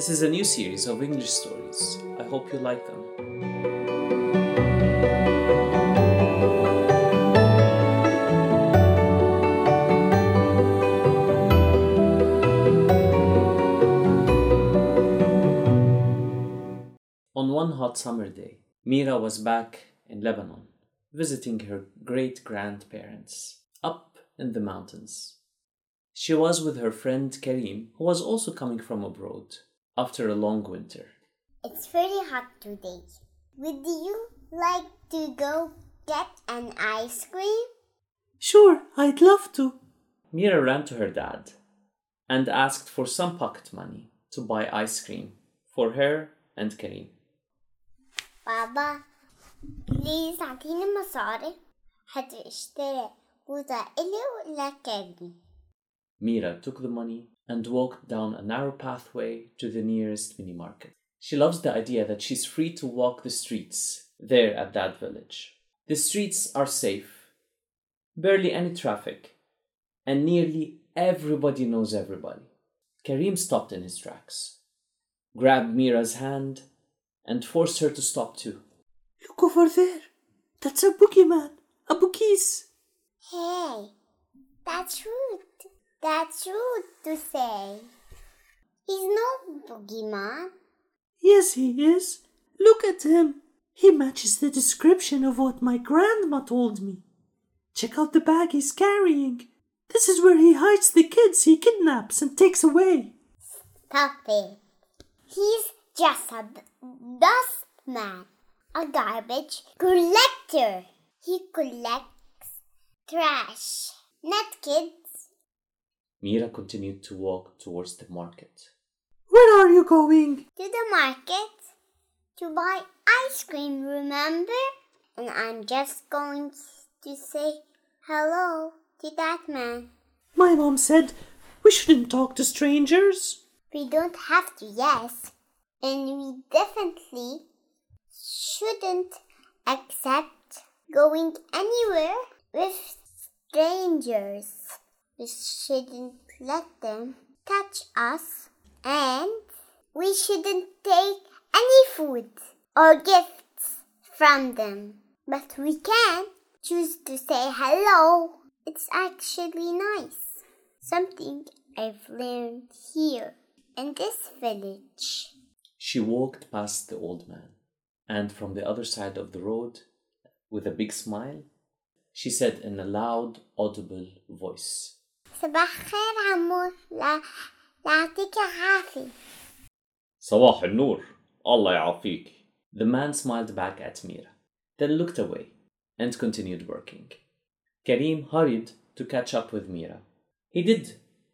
This is a new series of English stories. I hope you like them. On one hot summer day, Mira was back in Lebanon, visiting her great grandparents up in the mountains. She was with her friend Kareem, who was also coming from abroad after a long winter. It's very hot today. Would you like to go get an ice cream? Sure, I'd love to. Mira ran to her dad and asked for some pocket money to buy ice cream for her and Kareem. بابا بليز اعطيني مصاري حتى to غزة إلي ولا كاري. Mira took the money and walked down a narrow pathway to the nearest mini market. She loves the idea that she's free to walk the streets there at that village. The streets are safe, barely any traffic, and nearly everybody knows everybody. Kareem stopped in his tracks, grabbed Mira's hand, and forced her to stop too. Look over there. That's a boogeyman. A bookies. Hey, that's rude. That's rude to say. He's no boogeyman. Yes, he is. Look at him. He matches the description of what my grandma told me. Check out the bag he's carrying. This is where he hides the kids he kidnaps and takes away. Stop it. He's just a d- dust man, a garbage collector. He collects trash, not kids. Mira continued to walk towards the market. Where are you going? To the market to buy ice cream, remember? And I'm just going to say hello to that man. My mom said we shouldn't talk to strangers. We don't have to, yes. And we definitely shouldn't accept going anywhere with strangers. We shouldn't let them touch us. And we shouldn't take any food or gifts from them. But we can choose to say hello. It's actually nice. Something I've learned here in this village. She walked past the old man, and from the other side of the road, with a big smile, she said in a loud, audible voice, صباح خير عمو لا يعطيك عافية صباح النور الله يعافيك The man smiled back at Mira, then looked away and continued working. Kareem hurried to catch up with Mira. He did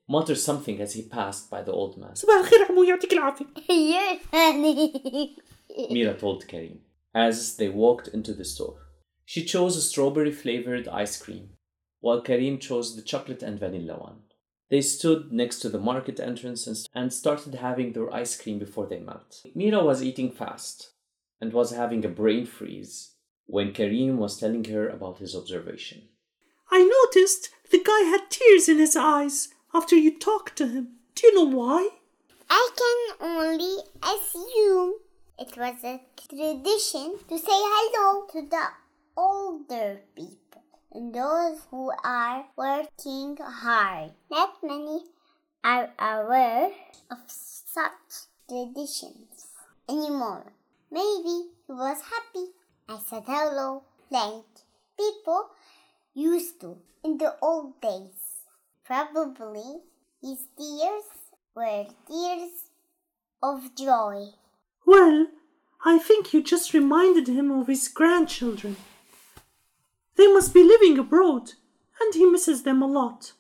mutter something as he passed by the old man. صباح الخير عمو يعطيك العافية. Mira told Kareem as they walked into the store. She chose a strawberry flavored ice cream while Kareem chose the chocolate and vanilla one. They stood next to the market entrance and- and started having their ice cream before they melt. Mira was eating fast and was having a brain freeze when Kareem was telling her about his observation. I noticed the guy had tears in his eyes after you talked to him. Do you know why? I can only assume it was a tradition to say hello to the older people and those who are working hard. Not many are aware of such traditions anymore. Maybe he was happy. I said hello like people used to in the old days. Probably his tears were tears of joy. Well, I think you just reminded him of his grandchildren. They must be living abroad, and he misses them a lot.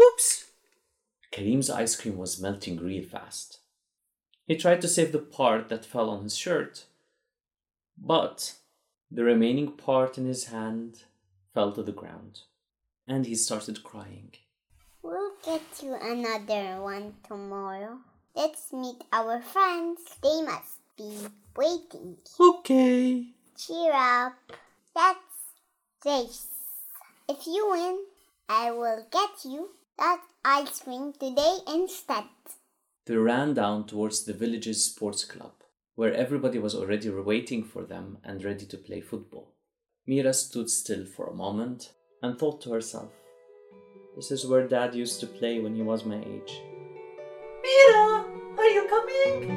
Oops! Kareem's ice cream was melting real fast. He tried to save the part that fell on his shirt, but the remaining part in his hand fell to the ground, and he started crying. We'll get you another one tomorrow. Let's meet our friends. They must be waiting. Okay. Cheer up. Let's race. If you win, I will get you that ice cream today instead. They ran down towards the village's sports club, where everybody was already waiting for them and ready to play football. Mira stood still for a moment and thought to herself, This is where Dad used to play when he was my age. Mira, are you coming?